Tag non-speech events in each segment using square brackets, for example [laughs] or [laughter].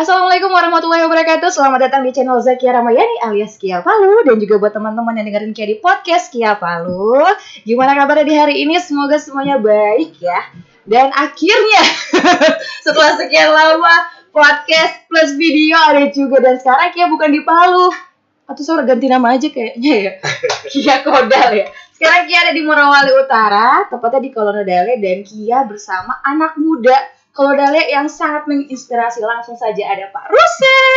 Assalamualaikum warahmatullahi wabarakatuh. Selamat datang di channel Zakia Ramayani alias Kia Palu dan juga buat teman-teman yang dengerin Kia di podcast Kia Palu. Gimana kabarnya di hari ini? Semoga semuanya baik ya. Dan akhirnya [laughs] setelah sekian lama podcast plus video ada juga dan sekarang Kia bukan di Palu. Atau saya ganti nama aja kayaknya ya. [laughs] Kia Kodal ya. Sekarang Kia ada di Morowali Utara, tepatnya di Kolonodale dan Kia bersama anak muda kalau Dale yang sangat menginspirasi langsung saja ada Pak Rusel.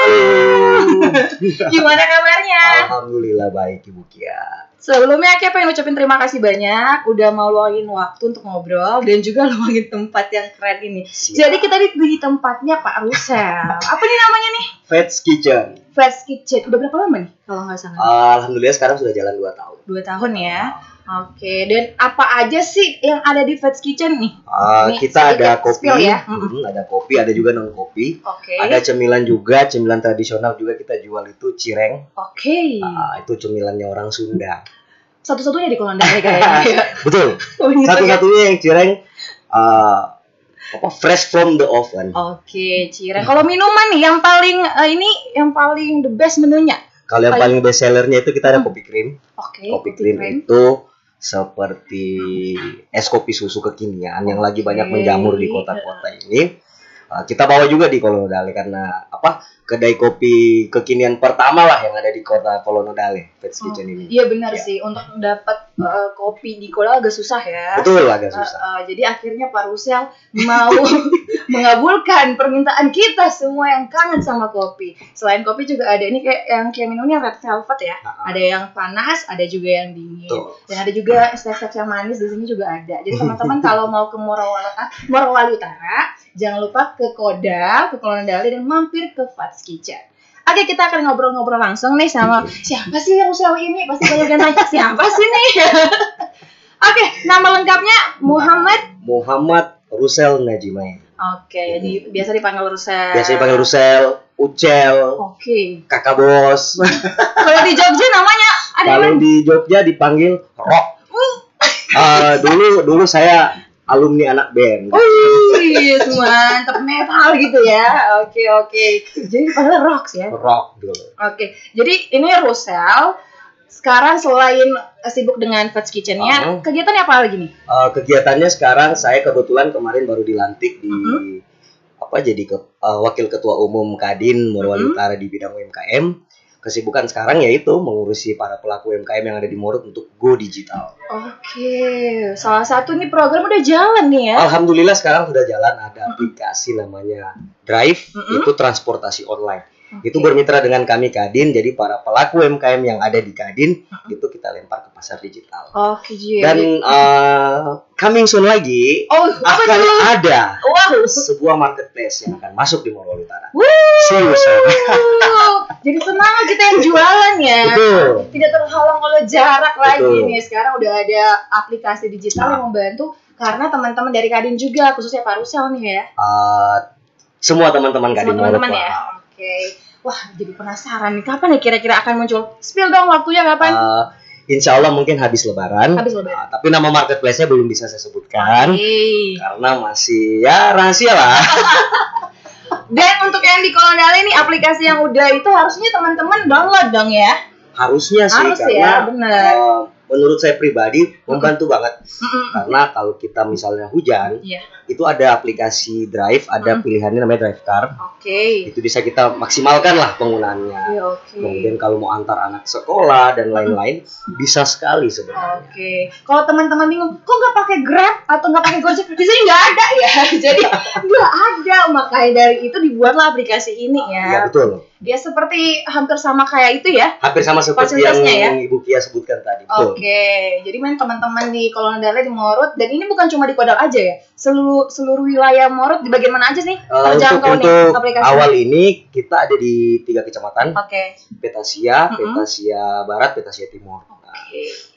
[laughs] Gimana kabarnya? Alhamdulillah baik Ibu Kia. Sebelumnya Kia pengen ucapin terima kasih banyak udah mau luangin waktu untuk ngobrol dan juga [laughs] luangin tempat yang keren ini. Siap. Jadi kita di, di tempatnya Pak Rusel. Apa nih namanya nih? Fats Kitchen. Fast Kitchen. Udah berapa lama nih kalau nggak salah? Alhamdulillah sekarang sudah jalan 2 tahun. Dua tahun ya. Oke, dan apa aja sih yang ada di Fast Kitchen nih? Uh, Ini kita ada kopi, ya. Mhm, ada kopi, ada juga non kopi. Oke. Ada cemilan juga, cemilan tradisional juga kita jual itu cireng. Oke. Ah, itu cemilannya orang Sunda. Satu-satunya di Kolondale kayaknya. [laughs] Betul. Oh, iya. Satu-satunya yang cireng uh, apa fresh from the oven. Oke, Cireng. Kalau minuman nih yang paling eh, ini yang paling the best menunya. Kalau yang paling- best sellernya itu kita ada Hmm. kopi krim. Oke, kopi krim itu seperti es kopi susu kekinian yang lagi banyak menjamur di kota-kota ini. Uh, kita bawa juga di Kolonodale karena apa? Kedai kopi kekinian pertama lah yang ada di kota Kolonodale, Fats Oh, Kitchen ini. Iya benar Ya. sih untuk dapat eh, kopi di Kodal agak susah ya. Betul agak susah. eh, jadi akhirnya Pak Rusel mau [laughs] mengabulkan permintaan kita semua yang kangen sama kopi. Selain kopi juga ada ini kayak yang kayak minumnya red velvet ya. Ah. Ada yang panas, ada juga yang dingin. Betul. Dan ada juga snack-snack yang manis di sini juga ada. Jadi teman-teman [laughs] kalau mau ke Morowali, Morowali Utara, jangan lupa ke Kodam, ke Kolonodale dan mampir ke Fats Kitchen. Oke, kita akan ngobrol-ngobrol langsung nih sama siapa sih yang Rusel ini? Pasti banyak yang tanya siapa sih nih? [laughs] Oke, nama lengkapnya Muhammad. Muhammad Rusel Najimain. Oke, di, biasa dipanggil Rusel. Biasa dipanggil Rusel, Ucel, Oke. Kakak Bos. [laughs] Kalau di Jogja namanya ada Kalau yang di Jogja dipanggil Rock. Uh, dulu dulu saya alumni anak band. Wih, mantep metal gitu ya. Oke, oke. Jadi dipanggil Rox ya. Rock dulu. Oke, jadi ini Rusel. Sekarang selain sibuk dengan Fats Kitchen-nya, Oh. kegiatannya apa lagi nih? Uh, kegiatannya sekarang saya kebetulan kemarin baru dilantik di Mhm. apa jadi ke, uh, wakil ketua umum Kadin Morowali Mhm. Utara di bidang UMKM. Kesibukan sekarang yaitu mengurusi para pelaku UMKM yang ada di Morut untuk go digital. Oke, salah satu nih program udah jalan nih ya. Alhamdulillah sekarang sudah jalan ada aplikasi namanya Drive Mhm. itu transportasi online. Oke. Itu bermitra dengan kami Kadin jadi para pelaku UMKM yang ada di Kadin itu kita lempar ke pasar digital. Oke, jadi. Dan uh, coming soon lagi oh, akan tuh? ada Wow. sebuah marketplace yang akan masuk di Morowali Utara. Wuh. See you soon. [laughs] Jadi semangat kita yang jualan ya. Betul. Tidak terhalang oleh jarak lagi Betul. nih. Sekarang udah ada aplikasi digital yang membantu karena teman-teman dari Kadin juga khususnya Pak Rusel nih ya. Uh, semua teman-teman Kadin Semua teman-teman ya. Oke. Wah, jadi penasaran nih kapan nih kira-kira akan muncul? Spill dong waktunya kapan? Uh, insya Allah mungkin habis Lebaran. Habis lebaran. Uh, tapi nama marketplace-nya belum bisa saya sebutkan Oke. karena masih ya rahasia lah. [laughs] Dan untuk yang di Kolondale nih aplikasi yang udah itu harusnya teman-teman download dong ya. Harusnya sih Harus karena ya, bener. uh, menurut saya pribadi membantu banget karena kalau kita misalnya hujan Iya. itu ada aplikasi Drive, ada Mm. pilihannya namanya Drive Car. Oke. Itu bisa kita maksimalkan lah penggunaannya. Iya, Oke. Kemudian kalau mau antar anak sekolah dan lain-lain bisa sekali sebenarnya. Oke, kalau teman-teman bingung, kok nggak pakai Grab atau nggak pakai Gojek? Di sini nggak ada ya, [laughs] jadi nggak ada. Makanya dari itu dibuatlah aplikasi ini Iya ya. betul. Dia seperti hampir sama kayak itu ya. Hampir sama seperti yang, Fasilitasnya ya? Ibu Kia sebutkan tadi. Oke, jadi main teman-teman di Kolonodale di Morut dan ini bukan cuma di Kodal aja ya. Seluruh seluruh wilayah Morut di bagian mana aja nih Eh, untuk nih untuk aplikasi? awal ini kita ada di tiga kecamatan, Oke. Petasia, Mm-mm. Petasia Barat, Petasia Timur. Nah, Oke.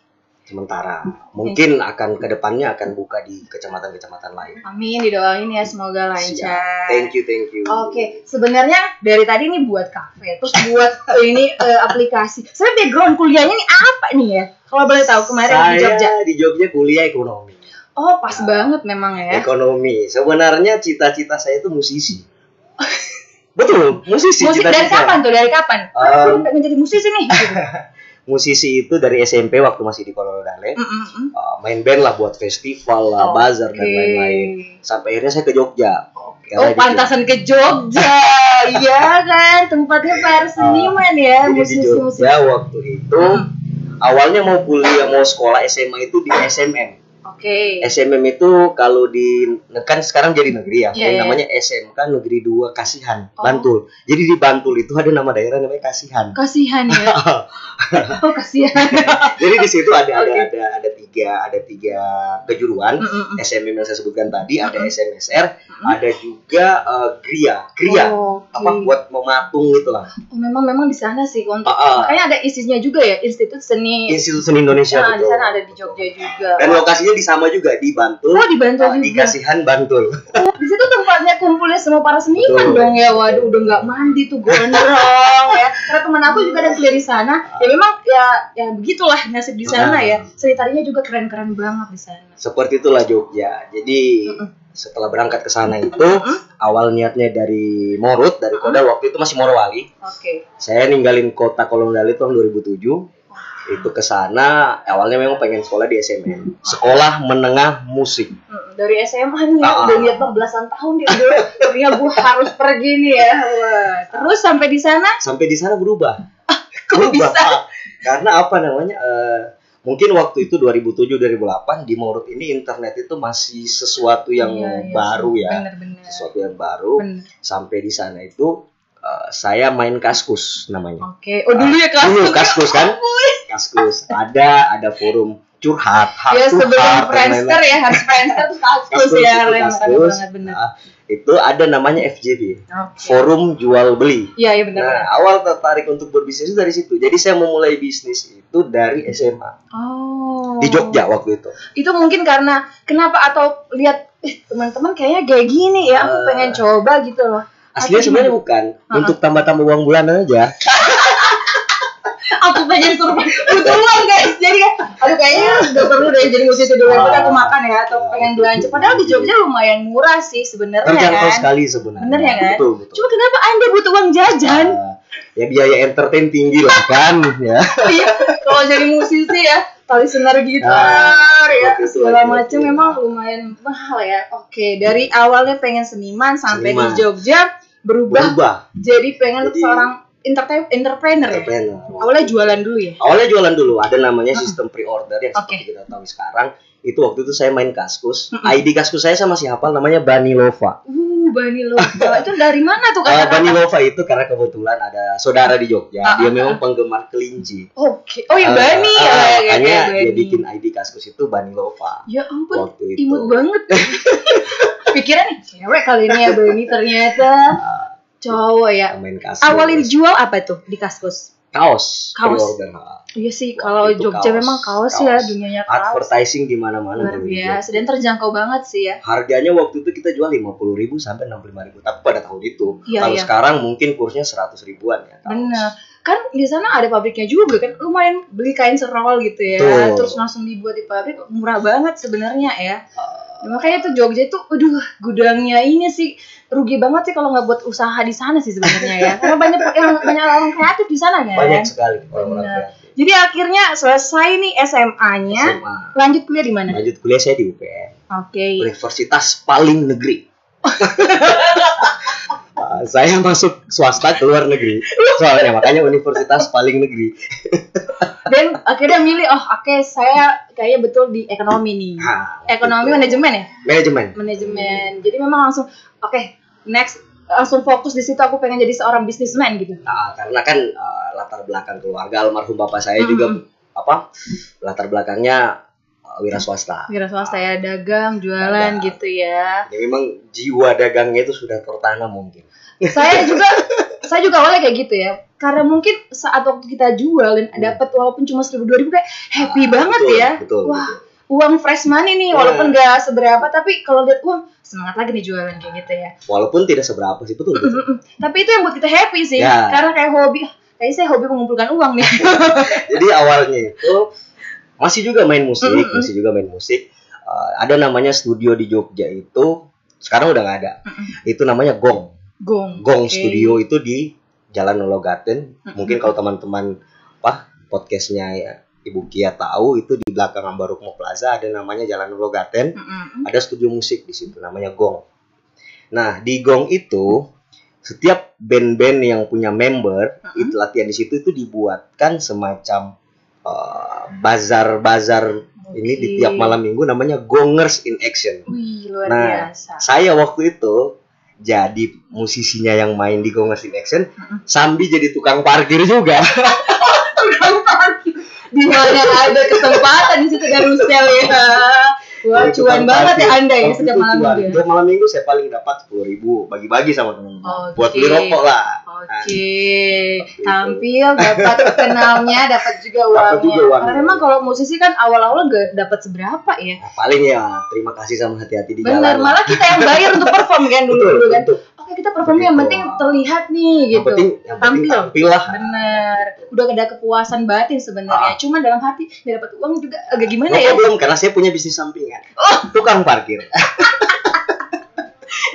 Sementara mungkin akan ke depannya akan buka di kecamatan-kecamatan lain. Amin didoain ya semoga Siap. lancar. Thank you, thank you. Oke, sebenarnya dari tadi nih buat kafe, terus buat ini eh, aplikasi. Saya background kuliahnya nih apa nih ya? Kalau boleh tahu kemarin Saya di Jogja. di Jogja kuliah ekonomi. Oh, pas Nah. banget memang ya. Ekonomi. Sebenarnya cita-cita saya itu musisi. Betul. Musisi. Musik dari cita-cita. kapan tuh? Dari kapan? Um, Aku pengen jadi musisi nih. [laughs] Musisi itu dari SMP waktu masih di Kololo Dale. Mm, mm, mm. Uh, main band lah buat festival lah, bazar dan lain-lain. Sampai akhirnya saya ke Jogja. Karena Oh pantasan ke Jogja, iya kan tempatnya para seniman ya musisi-musisi. Jogja waktu itu awalnya mau kuliah mau sekolah SMA itu di SMM. Oke. SMM itu kalau di kan sekarang jadi negeri ya, Iya, yang iya. namanya SMK Negeri 2 Kasihan, Oh. Bantul. Jadi di Bantul itu ada nama daerah namanya Kasihan. Kasihan ya. [laughs] Oh kasihan. [laughs] Jadi di situ ada ada Oke. ada ada tiga ada tiga kejuruan. Mm, mm, mm. SMM yang saya sebutkan tadi, ada Mm-mm. SMSR, Mm-mm. ada juga eh, Gria. Gria Oh, oke. apa buat mematung gitu lah. Oh, memang memang di sana sih untuk Ah, ah. makanya ada isinya juga ya Institut Seni. Institut Seni Indonesia Nah, di sana ada di Jogja juga. Dan lokasinya di sama juga di Bantul. Oh, di Bantul di juga. Kasihan Bantul. Oh, di situ tempatnya kumpulnya semua para seniman Betul. dong ya. Waduh, udah nggak mandi tuh gondrong ya. Karena teman aku juga ada kuliah di sana. Ya memang ya ya begitulah nasib di sana Ah. ya. Seni tarinya juga keren-keren banget di sana. Seperti itulah Jogja. Jadi Mm-mm. setelah berangkat ke sana itu Mm-mm. awal niatnya dari Morut, dari Koda waktu itu masih Morowali. Oke. Saya ninggalin kota Kolondali tahun 2007. Itu ke sana awalnya memang pengen sekolah di SMN. Sekolah Menengah Musik. Mm, Dari SMA nih ya, Ah. udah lihat belasan tahun dia udah akhirnya gue harus pergi nih ya. Wah. Terus sampai di sana Sampai di sana berubah. [laughs] kok bisa? Karena apa namanya? eh, mungkin waktu itu 2007 2008 di Morut ini internet itu masih sesuatu yang Iya, iya, baru ya. Bener-bener. Sesuatu yang baru. Bener. Sampai di sana itu eh, saya main kaskus namanya. Oke. Oh dulu ya kelas Dulu kaskus kan? Kaskus. Ada ada forum curhat, Ya sebelum Friendster ya harus Friendster terus kaskus Kaskus ya. kaskus. banget bener. Nah, itu ada namanya FJB, Oke. Forum Jual Beli. Iya iya benar. Nah, awal tertarik untuk berbisnis itu dari situ. Jadi saya memulai bisnis itu dari SMA Oh. di Jogja waktu itu. Itu mungkin karena kenapa atau lihat eh, teman-teman kayaknya kayak gini ya, aku Eh. pengen coba gitu loh. Aslinya sebenarnya bukan Uh-uh. untuk tambah-tambah uang bulanan aja. [laughs] aku pengen suruh butuh uang guys. Jadi kan, aduh kayaknya udah perlu deh jadi musisi dulu daripada aku makan ya atau pengen belanja. Padahal di Jogja lumayan murah sih sebenarnya Terjangkau kan. sekali sebenarnya. Bener ya kan? Betul, betul. Cuma kenapa anda butuh uang jajan? Ah, ya biaya entertain tinggi lah [laughs] kan ya. Iya, kalau jadi musisi ya, tali senar gitar Ah, ya, segala macam oke. memang lumayan mahal ya. Oke, dari awalnya pengen seniman sampai Seniman. di Jogja berubah Berubah. jadi pengen Jadi- seorang entertain entrepreneur ya. Entrepreneur. Awalnya jualan dulu ya. Awalnya jualan dulu, ada namanya sistem pre-order yang Oke. seperti kita tahu sekarang. Itu waktu itu saya main kaskus. Mm-mm. ID kaskus saya sama si hafal namanya Banilova. Uh, Bani Lova. itu dari mana tuh Uh, [laughs] kata-kata? Banilova itu karena kebetulan ada saudara di Jogja, Ah, dia ah, memang penggemar kelinci. Oke. Oh ya Ah, Bani ah, ya, ya, ya, makanya Bani. dia bikin ID kaskus itu Banilova. Ya ampun, Waktu itu. imut banget. [laughs] Pikiran nih, cewek kali ini ya Bani ternyata cowok ya. Main kaskus. Awalnya dijual apa tuh di kaskus? kaos, Kaos. Iya sih, kalau Jogja kaos, memang kaos, kaos. ya, dunianya kaos. Advertising di mana-mana Luar dulu di biasa dan terjangkau banget sih ya. Harganya waktu itu kita jual 50.000 sampai 65.000 tapi pada tahun itu. Iya, Kalau iya. sekarang mungkin kursnya 100 ribuan ya. kaos. Bener. Kan di sana ada pabriknya juga kan, lumayan beli kain serol gitu ya, Betul. terus langsung dibuat di pabrik, murah banget sebenarnya ya. Ya, makanya tuh Jogja itu, aduh gudangnya ini sih rugi banget sih kalau nggak buat usaha di sana sih sebenarnya ya. Karena banyak yang banyak orang kreatif di sana kan. Banyak sekali orang-orang Bener. kreatif. Jadi akhirnya selesai nih SMA-nya, SMA. lanjut kuliah di mana? Lanjut kuliah saya di UPN, Oke. Universitas paling negeri. [laughs] Ah, saya masuk swasta ke luar negeri. Soalnya makanya universitas paling negeri. Dan akhirnya milih, oh oke saya kayaknya betul di ekonomi nih. Nah, Ekonomi gitu. manajemen ya? Manajemen. Manajemen. Jadi memang langsung, oke next langsung fokus di situ aku pengen jadi seorang bisnismen gitu. Nah, karena kan uh, latar belakang keluarga almarhum bapak saya Mm-mm. juga apa? Latar belakangnya wira swasta. Wira swasta ya dagang, jualan Dagang. gitu ya. Ya, memang jiwa dagangnya itu sudah tertanam mungkin. saya [laughs] juga saya juga awalnya kayak gitu ya. Karena mungkin saat waktu kita jual dan dapat walaupun cuma seribu dua ribu kayak happy Ah, banget betul, ya. Betul. Wah, betul. uang fresh money nih Iya. walaupun gak seberapa tapi kalau lihat uang semangat lagi nih jualan kayak gitu ya. Walaupun tidak seberapa sih betul. betul. Tapi itu yang buat kita happy sih. Ya. Karena kayak hobi, kayaknya saya hobi mengumpulkan uang nih. [laughs] Jadi awalnya itu masih juga main musik, Mm-mm. masih juga main musik. Uh, ada namanya studio di Jogja itu sekarang udah nggak ada. Mm-mm. Itu namanya Gong. Gong. Gong Oke. Studio itu di Jalan Nologaten. Mm-mm. Mungkin kalau teman-teman apa podcastnya ya, Ibu Kia tahu itu di belakang Ambarukmo Plaza ada namanya Jalan Nologaten. Mm-mm. Ada studio musik di situ namanya Gong. Nah di Gong itu setiap band-band yang punya member Mm-mm. itu latihan di situ itu dibuatkan semacam uh, bazar-bazar ini di tiap malam minggu namanya Gongers in Action. Wih, luar Nah, biasa. Saya waktu itu jadi musisinya yang main di Gongers in Action, Mm-mm. sambil jadi tukang parkir juga. [laughs] [laughs] Tukang parkir. Di mana ada kesempatan di situ ada Rusel ya. Wah, cuan banget ya. Anda ya setiap malam minggu. ya. Tiap malam minggu saya paling dapat sepuluh ribu, bagi-bagi sama teman-teman. Oke. Buat beli rokok lah. Oke, Waktu itu. tampil dapat kenalnya, dapat juga Dapat uangnya. juga uangnya. Karena memang kalau musisi kan awal-awal gak dapat seberapa ya. Nah, paling ya terima kasih sama hati-hati di Bener, jalan. lah. malah kita yang bayar untuk perform kan dulu Betul, dulu kan. betul. Kita perform yang Begitu. penting terlihat nih Yang gitu. penting, yang penting Tampil. tampil lah. Bener, udah ada kepuasan batin sebenarnya. Ah. Cuma dalam hati nggak dapat uang juga agak gimana No ya? problem, karena saya punya bisnis sampingan. Oh. Tukang parkir. [laughs]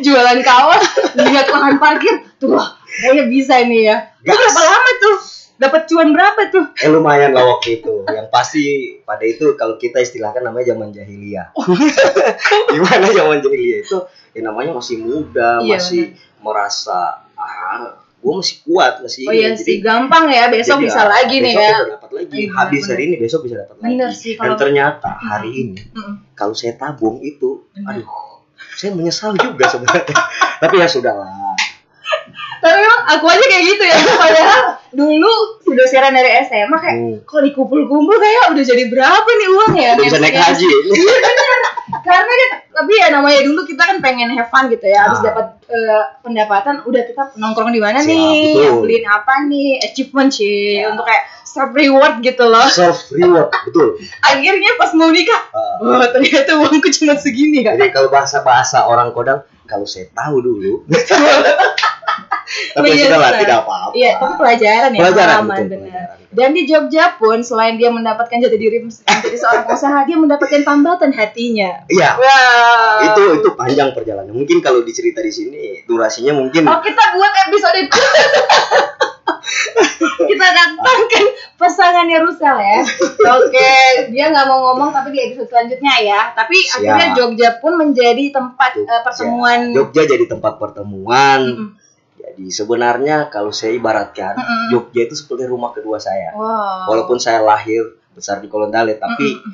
Jualan kaos, lihat lahan parkir, tuh kayaknya bisa nih ya. Gas. berapa lama tuh? Dapat cuan berapa tuh? Eh lumayan lah waktu itu. Yang pasti pada itu kalau kita istilahkan namanya zaman jahiliyah. [laughs] Gimana zaman jahiliyah itu? Ya namanya masih muda, Iya, masih merasa ah, gue masih kuat, masih Oh iya sih, gampang ya. Besok jadi, bisa ah, lagi nih besok ya. bisa dapat lagi. Iya, Habis bener. hari ini besok bisa dapat lagi. Sih Dan kalau ternyata hari ini Mm-mm. kalau saya tabung itu, Bener. aduh, saya menyesal juga sebenarnya. [laughs] Tapi ya sudahlah. Tapi memang aku aja kayak gitu ya. Padahal dulu udah siaran dari SMA kayak Hmm. kalau dikumpul-kumpul kayak udah jadi berapa nih uang ya? Udah bisa naik haji. [laughs] Karena kan tapi ya namanya dulu kita kan pengen have fun gitu ya. Habis Ah. dapat eh, pendapatan udah kita nongkrong di mana Siap, nih? betul. Beliin apa nih? Achievement sih Ya. untuk kayak self reward gitu loh. Self reward, [laughs] betul. Akhirnya pas mau nikah, Ah. wah ternyata uangku cuma segini ya. Jadi kalau bahasa-bahasa orang kodam, kalau saya tahu dulu. [laughs] Tapi sudah lah, tidak apa-apa. Iya, tapi pelajaran ya, Pelajaran, pengalaman benar. Dan di Jogja pun selain dia mendapatkan jati diri menjadi seorang pengusaha, dia mendapatkan tambatan hatinya. Iya, Wow. itu itu panjang perjalanan. Mungkin kalau dicerita di sini durasinya mungkin Oh, kita buat episode [laughs] kita datangkan pasangannya Rusel ya. Oke, dia nggak mau ngomong tapi di episode selanjutnya ya. Tapi Siap. akhirnya Jogja pun menjadi tempat eh, Jogja. pertemuan. Jogja jadi tempat pertemuan. Mm-mm. Jadi sebenarnya kalau saya ibaratkan Mm-mm. Jogja itu seperti rumah kedua saya. Wow. Walaupun saya lahir besar di Kolondale, tapi Mm-mm.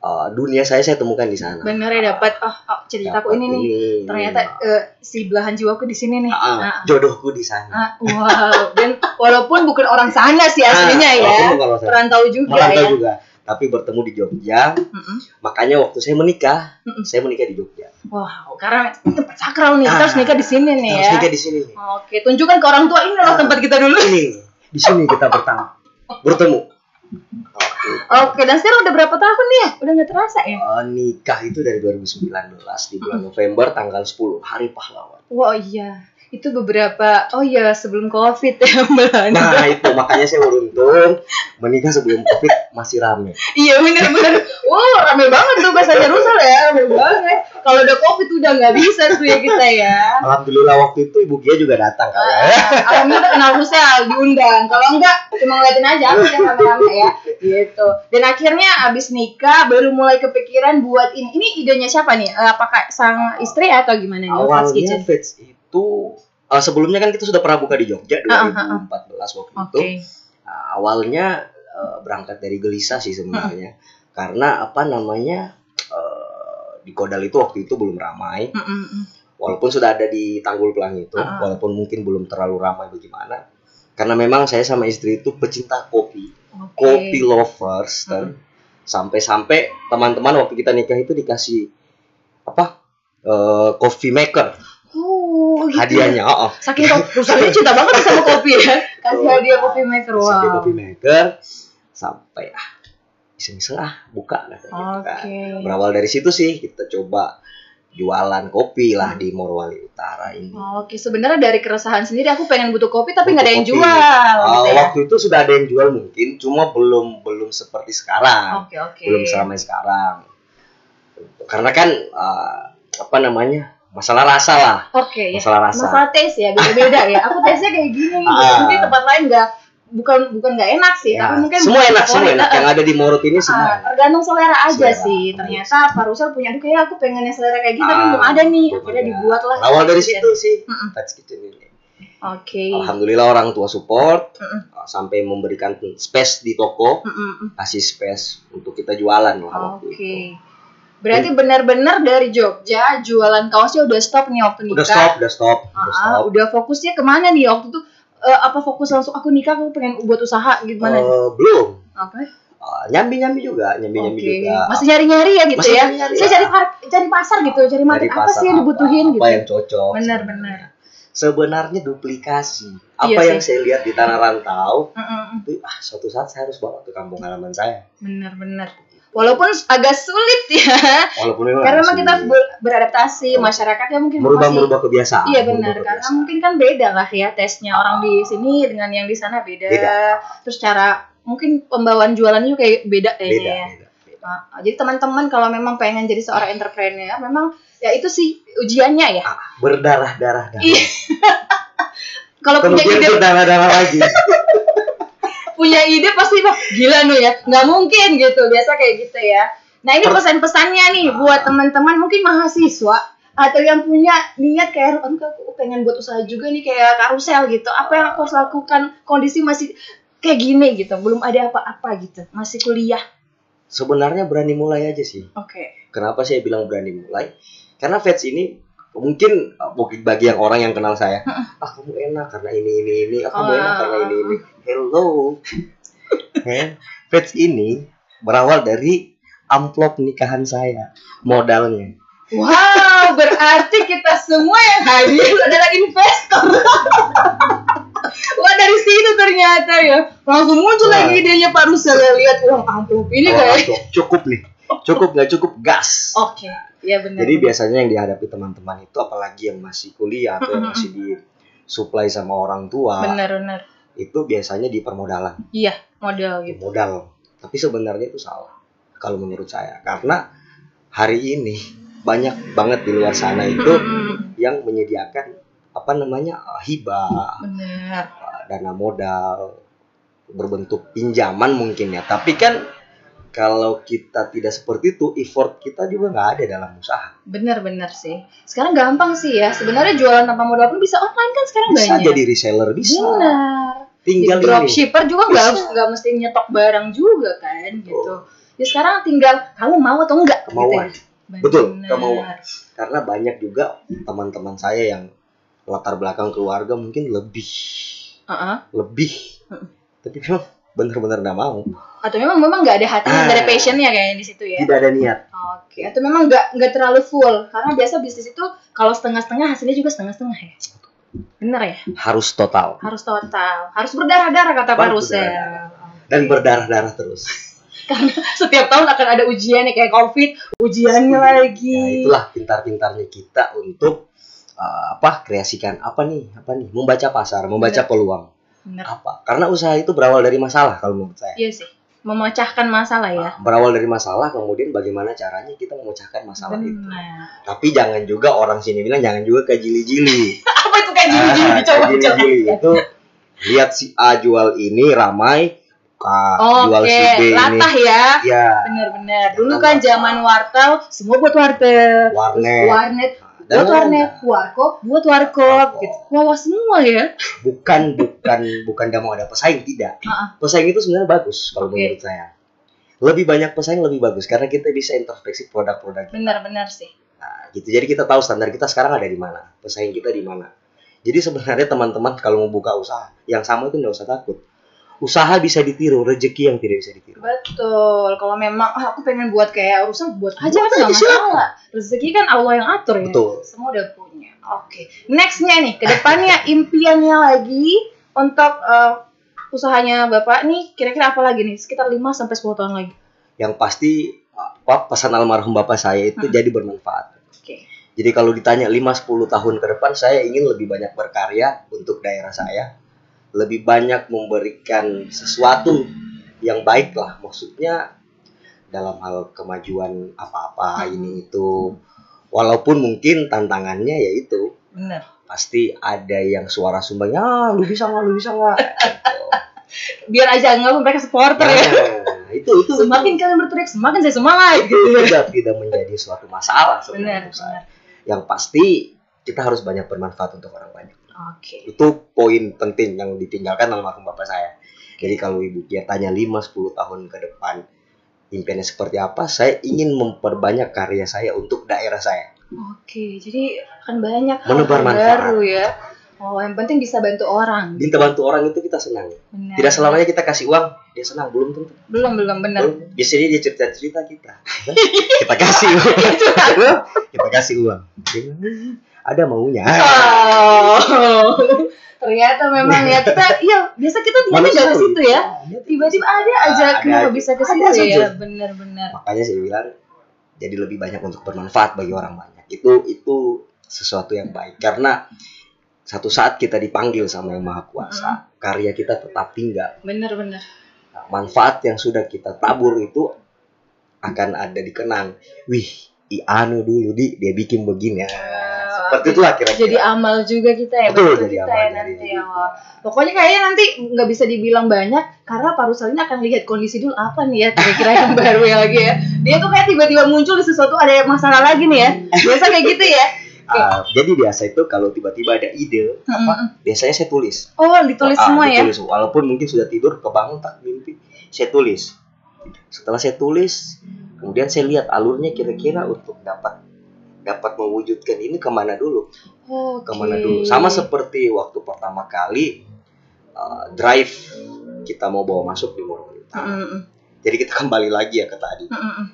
uh, dunia saya saya temukan di sana. bener ya dapat oh, oh ceritaku ini nih. Ternyata eh, si belahan jiwaku di sini nih. Ah, Ah, jodohku di sana. ah, wow. Dan walaupun bukan orang sana sih aslinya Ah, ya. Perantau juga Merantau ya. juga. Tapi bertemu di Jogja, Mm-mm. makanya waktu saya menikah, Mm-mm. saya menikah di Jogja. Wow, karena ini tempat sakral nih. Kita Ah, harus nikah di sini nih Harus ya. nikah di sini nih. Oke, tunjukkan ke orang tua ini loh Ah. tempat kita dulu. Ini di sini kita pertama bertemu. Oke. Oke, dan sekarang udah berapa tahun nih ya? Udah nggak terasa ya? Eh, nikah itu dari 2019 di bulan November tanggal 10 hari pahlawan. Wah iya, itu beberapa. Oh iya, sebelum covid ya [laughs] Mbak. Nah itu makanya saya beruntung menikah sebelum covid masih rame. Iya bener-bener. Wow, rame banget tuh bahasanya Rusel ya, rame banget. Kalau udah covid udah nggak bisa tuh ya kita ya. Alhamdulillah waktu itu ibu Gia juga datang kan ya. Ah, Alhamdulillah kenal Rusel diundang. Kalau enggak cuma ngeliatin aja aku yang rame-rame ya. Gitu. Dan akhirnya abis nikah baru mulai kepikiran buat ini. Ini idenya siapa nih? Eh, Apakah sang istri atau gimana nih? Awalnya Kitchen. Feds itu eh, sebelumnya kan kita sudah pernah buka di Jogja Ah, ah, ah. 2014 waktu Oke. itu. Nah, awalnya eh, berangkat dari gelisah sih sebenarnya. Karena apa namanya eh, di Kodal itu waktu itu belum ramai. Walaupun sudah ada di Tanggul Pelangi itu, walaupun mungkin belum terlalu ramai bagaimana. Karena memang saya sama istri itu pecinta kopi, Oke. kopi lovers dan sampai-sampai teman-teman waktu kita nikah itu dikasih apa? eh, coffee maker Oh, gitu. hadiahnya. Oh, oh. Saking kok perusahaannya cinta banget sama kopi ya. Kasih hadiah kopi maker. Kasih Wow. coffee maker sampai ah iseng-iseng ah buka lah gitu kan. Oke. Berawal dari situ sih kita coba jualan kopi lah di Morowali Utara ini. Oke, sebenarnya dari keresahan sendiri aku pengen butuh kopi tapi nggak ada yang kopi. jual. Uh, gitu ya. waktu itu sudah ada yang jual mungkin, cuma belum belum seperti sekarang, Oke, oke. belum seramai sekarang. Karena kan uh, apa namanya masalah rasa lah Oke ya. masalah rasa Masalah taste ya, beda-beda ya. Aku taste-nya kayak gini. [laughs] Ah. Mungkin tempat lain nggak bukan bukan nggak enak sih, Ya, tapi mungkin semua enak semua enak yang ada di Morut ini Ah, semua enak. tergantung selera aja Selera. sih. Ternyata Pak Rusel punya, aduh kayak aku pengen yang selera kayak gitu, tapi Ah, belum ada nih. Akhirnya dibuat lah. awal dari situ sih. Fats Kitchen ini Oke. alhamdulillah orang tua support Mm-mm. uh, sampai memberikan space di toko Mm-mm. kasih space untuk kita jualan lah waktu itu. Berarti benar-benar dari Jogja jualan kaosnya udah stop nih waktu nikah. udah stop udah stop udah Ah, stop udah fokusnya ke mana nih waktu itu? Eh, apa fokus langsung aku nikah aku pengen buat usaha gimana? Eh, belum Oke. nyambi nyambi juga nyambi nyambi Oke. juga Masih nyari-nyari ya gitu Masih ya. nyari-nyari Saya ya. cari cari pasar gitu, cari market apa sih yang dibutuhin apa gitu. yang cocok Benar-benar. sebenarnya duplikasi apa Iya yang saya lihat di tanah rantau Mm-mm. itu ah suatu saat saya harus bawa ke kampung halaman saya Benar-benar. Walaupun agak sulit ya, walaupun karena memang kita ber- beradaptasi masyarakatnya mungkin merubah masih merubah kebiasaan Iya benar, merubah karena kebiasaan. mungkin kan beda lah ya tesnya orang di sini dengan yang di sana beda. Beda. Terus cara mungkin pembawaan jualannya juga kayak beda kayaknya beda, ya. beda, beda. Nah, jadi teman-teman kalau memang pengen jadi seorang entrepreneur, memang ya itu sih ujiannya ya. Ah, berdarah darah darah Iya. [laughs] Kalau punya ide, berdarah darah lagi [laughs] punya ide pasti wah gila nih ya, nggak mungkin gitu. Biasa kayak gitu ya. Nah ini pesan-pesannya nih buat teman-teman mungkin mahasiswa atau yang punya niat kayak aduh aku pengen buat usaha juga nih kayak karusel gitu. Apa yang aku harus lakukan? Kondisi masih kayak gini gitu, belum ada apa-apa gitu, masih kuliah. sebenarnya berani mulai aja sih Oke. kenapa saya bilang berani mulai karena Vets ini mungkin mungkin bagi yang orang yang kenal saya ah kamu enak karena ini ini ini. Ah kamu enak karena ini ini. Hello. Eh, Vets ini berawal dari amplop nikahan saya modalnya. Wow, berarti kita semua yang hadir adalah investor. Wah dari situ ternyata ya. Langsung muncul Wah. lagi idenya Pak Rusel ya. Lihat uang amplop ini Oh, kayak. cukup nih cukup nggak cukup gas Oke, ya benar. Jadi biasanya yang dihadapi teman-teman itu apalagi yang masih kuliah atau yang masih di supply sama orang tua benar-benar. itu biasanya di permodalan Iya, model di gitu. modal. Tapi sebenarnya itu salah kalau menurut saya karena hari ini banyak banget di luar sana itu yang menyediakan apa namanya eh, hibah, Benar. eh, dana modal berbentuk pinjaman mungkin ya. Tapi kan kalau kita tidak seperti itu, effort kita juga nggak ada dalam usaha. Benar-benar sih. Sekarang gampang sih ya. Sebenarnya jualan tanpa modal pun bisa online kan sekarang Bisa banyak. jadi reseller bisa. Benar. Tinggal di dropshipper juga nggak Bisa. nggak mesti nyetok barang juga kan gitu. Ya sekarang tinggal kamu mau atau enggak Kemauan. gitu ya. Betul, kemauan. Karena banyak juga teman-teman saya yang latar belakang keluarga mungkin lebih Heeh. lebih Mm. tapi memang benar-benar nggak mau Atau memang memang nggak ada hatinya, nggak ada Ah. passionnya kayaknya di situ ya. tidak ada niat Oke. Atau memang nggak nggak terlalu full karena biasa bisnis itu kalau setengah-setengah hasilnya juga setengah-setengah ya. Bener ya. harus total Harus total, harus berdarah-darah kata Pak Rusel. dan berdarah-darah terus [laughs] Karena setiap tahun akan ada ujiannya kayak COVID, ujiannya lagi. nah itulah pintar-pintarnya kita untuk uh, apa kreasikan apa nih apa nih membaca pasar membaca Benar. peluang Bener. apa karena usaha itu berawal dari masalah kalau menurut saya Iya sih. Memecahkan masalah ya. berawal dari masalah kemudian bagaimana caranya kita memecahkan masalah itu Benar. tapi jangan juga orang sini bilang jangan juga kayak jili-jili [laughs] Apa itu kayak gini-gini Ah, coba gini-gini. itu lihat si A jual ini ramai Kak jual Oke, si B ini latah ya. ya Bener-bener. Dulu Jangan kan zaman wartel, semua buat wartel. warnet Warnet buat warnet, warkop buat warkop gitu. Wah semua ya. bukan bukan bukan gak mau ada pesaing tidak pesaing itu sebenarnya bagus kalau Oke. menurut saya lebih banyak pesaing lebih bagus karena kita bisa introspeksi produk-produk. Benar-benar sih. Nah, gitu jadi kita tahu standar kita sekarang ada di mana pesaing kita di mana jadi sebenarnya teman-teman kalau mau buka usaha yang sama itu nggak usah takut usaha bisa ditiru rezeki yang tidak bisa ditiru Betul. Kalau memang ah, aku pengen buat kayak urusan buat aja Buat kan nggak aja, silakan. masalah. Rezeki kan Allah yang atur ya. Betul. Semua udah punya. Oke. Nextnya nih, ke depannya [laughs] impiannya lagi untuk eh, usahanya bapak nih kira-kira apa lagi nih? Sekitar 5 sampai 10 tahun lagi. yang pasti apa pesan almarhum bapak saya itu Hmm. jadi bermanfaat Oke. Jadi kalau ditanya 5-10 tahun ke depan saya ingin lebih banyak berkarya untuk daerah saya. Lebih banyak memberikan sesuatu yang baik lah. Maksudnya dalam hal kemajuan apa-apa Hmm. ini itu walaupun mungkin tantangannya yaitu Bener. pasti ada yang suara sumbangnya ah, lu bisa nggak lu bisa nggak [laughs] Biar aja nggak mereka supporter ya. nah, itu itu Semakin kalian berteriak, semakin saya semangat. itu tidak tidak menjadi suatu masalah Benar, sebenarnya benar. yang pasti kita harus banyak bermanfaat untuk orang banyak Oke. itu poin penting yang ditinggalkan almarhum bapak saya jadi kalau ibu Kia tanya 5-10 tahun ke depan impiannya seperti apa saya ingin memperbanyak karya saya untuk daerah saya Oke, jadi akan banyak hal baru ya. Oh, yang penting bisa bantu orang. Minta bantu orang itu kita senang Benar. tidak selamanya kita kasih uang dia senang belum tentu Belum, belum benar. Belum. biasanya dia cerita cerita kita [laughs] [laughs] kita kasih uang kita kasih uang Dia ada maunya. Oh. [laughs] Ternyata memang ya. Kita iya biasa kita Manusia dari situ ya. Tiba-tiba ada aja kenapa bisa ke situ ya. Benar-benar. makanya saya bilang jadi lebih banyak untuk bermanfaat bagi orang banyak. Itu itu sesuatu yang baik. Karena satu saat kita dipanggil sama yang maha kuasa karya kita tetap tinggal. Benar-benar. Nah, manfaat yang sudah kita tabur itu akan ada dikenang wih i anu dulu di. Dia bikin begini ya seperti itulah kira-kira Jadi amal juga kita ya, Betul, jadi kita amal, ya nanti ya. Pokoknya kayaknya nanti nggak bisa dibilang banyak karena Pak Rusal ini akan lihat kondisi dulu apa nih ya kira-kira yang [laughs] baru ya lagi ya. Dia tuh kayak tiba-tiba muncul di sesuatu ada masalah lagi nih ya. Biasa kayak gitu ya. [laughs] Ah, jadi biasa itu kalau tiba-tiba ada ide Mm-mm. biasanya saya tulis Oh, ditulis Ah, semua ya. ditulis. walaupun mungkin sudah tidur kebangun tak mimpi saya tulis setelah saya tulis kemudian saya lihat alurnya kira-kira untuk dapat dapat mewujudkan ini ke mana dulu Oke. ke mana dulu sama seperti waktu pertama kali uh, drive kita mau bawa masuk di Morowali Utara. Mm-mm. jadi kita kembali lagi ya ke tadi Mm-mm.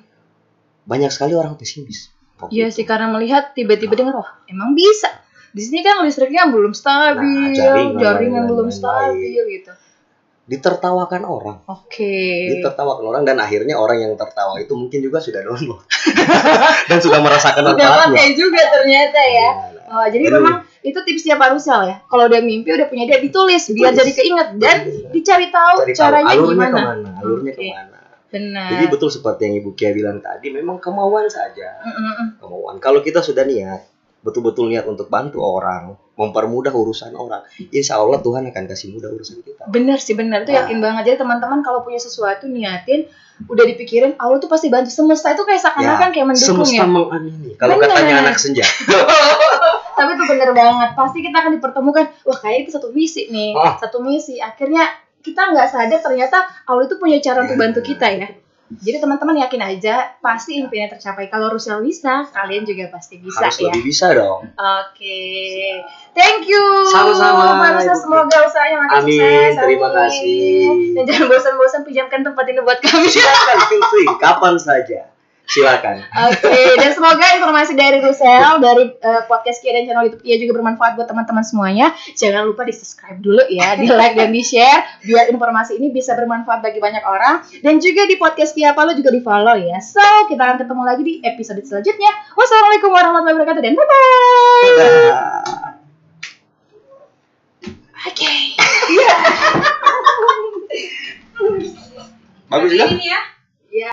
banyak sekali orang pesimis Iya sih karena melihat tiba-tiba dengar wah emang bisa. Di sini kan listriknya belum stabil, Nah, jaringan, jaringan, belum stabil gitu. Ditertawakan orang Oke. ditertawakan orang dan akhirnya orang yang tertawa itu mungkin juga sudah download [laughs] dan sudah merasakan manfaatnya pakai juga ternyata ya. Nah, Oh, jadi Aduh. memang itu tipsnya Pak Rusal ya. Kalau udah mimpi udah punya dia ditulis biar jadi keinget dan dicari tahu cari tahu caranya alurnya gimana. ke mana alurnya Oke. ke mana Benar. jadi betul seperti yang ibu Kia bilang tadi memang kemauan saja Mm-mm. kemauan kalau kita sudah niat betul-betul niat untuk bantu orang mempermudah urusan orang insya Allah Tuhan akan kasih mudah urusan kita Bener sih bener itu Nah. yakin banget. Jadi teman-teman kalau punya sesuatu niatin udah dipikirin Allah tuh pasti bantu semesta itu kayak seakan-akan kayak mendukung semesta ya. mengamini kalau katanya anak senja [laughs] Tapi itu bener banget. Pasti kita akan dipertemukan. Wah kayak itu satu misi nih, Ah. satu misi. Akhirnya kita nggak sadar ternyata Allah itu punya cara untuk bantu kita ya. Jadi teman-teman yakin aja pasti impiannya tercapai. Kalau Rusel bisa, kalian juga pasti bisa harus ya. lebih bisa dong Oke, thank you. Sama-sama, semoga usahanya makin Amin, sukses. terima kasih. Dan jangan bosan-bosan pinjamkan tempat ini buat kami. silakan feel free kapan saja silakan. Oke, okay, dan semoga informasi dari Rusel dari uh, podcast Kia dan channel YouTube Kia juga bermanfaat buat teman-teman semuanya. Jangan lupa di-subscribe dulu ya, di like dan di-share biar informasi ini bisa bermanfaat bagi banyak orang dan juga di podcast Kia Palo juga di-follow ya. So, kita akan ketemu lagi di episode selanjutnya. Wassalamualaikum warahmatullahi wabarakatuh dan bye bye. Oke. Okay. [laughs] Bagus ya.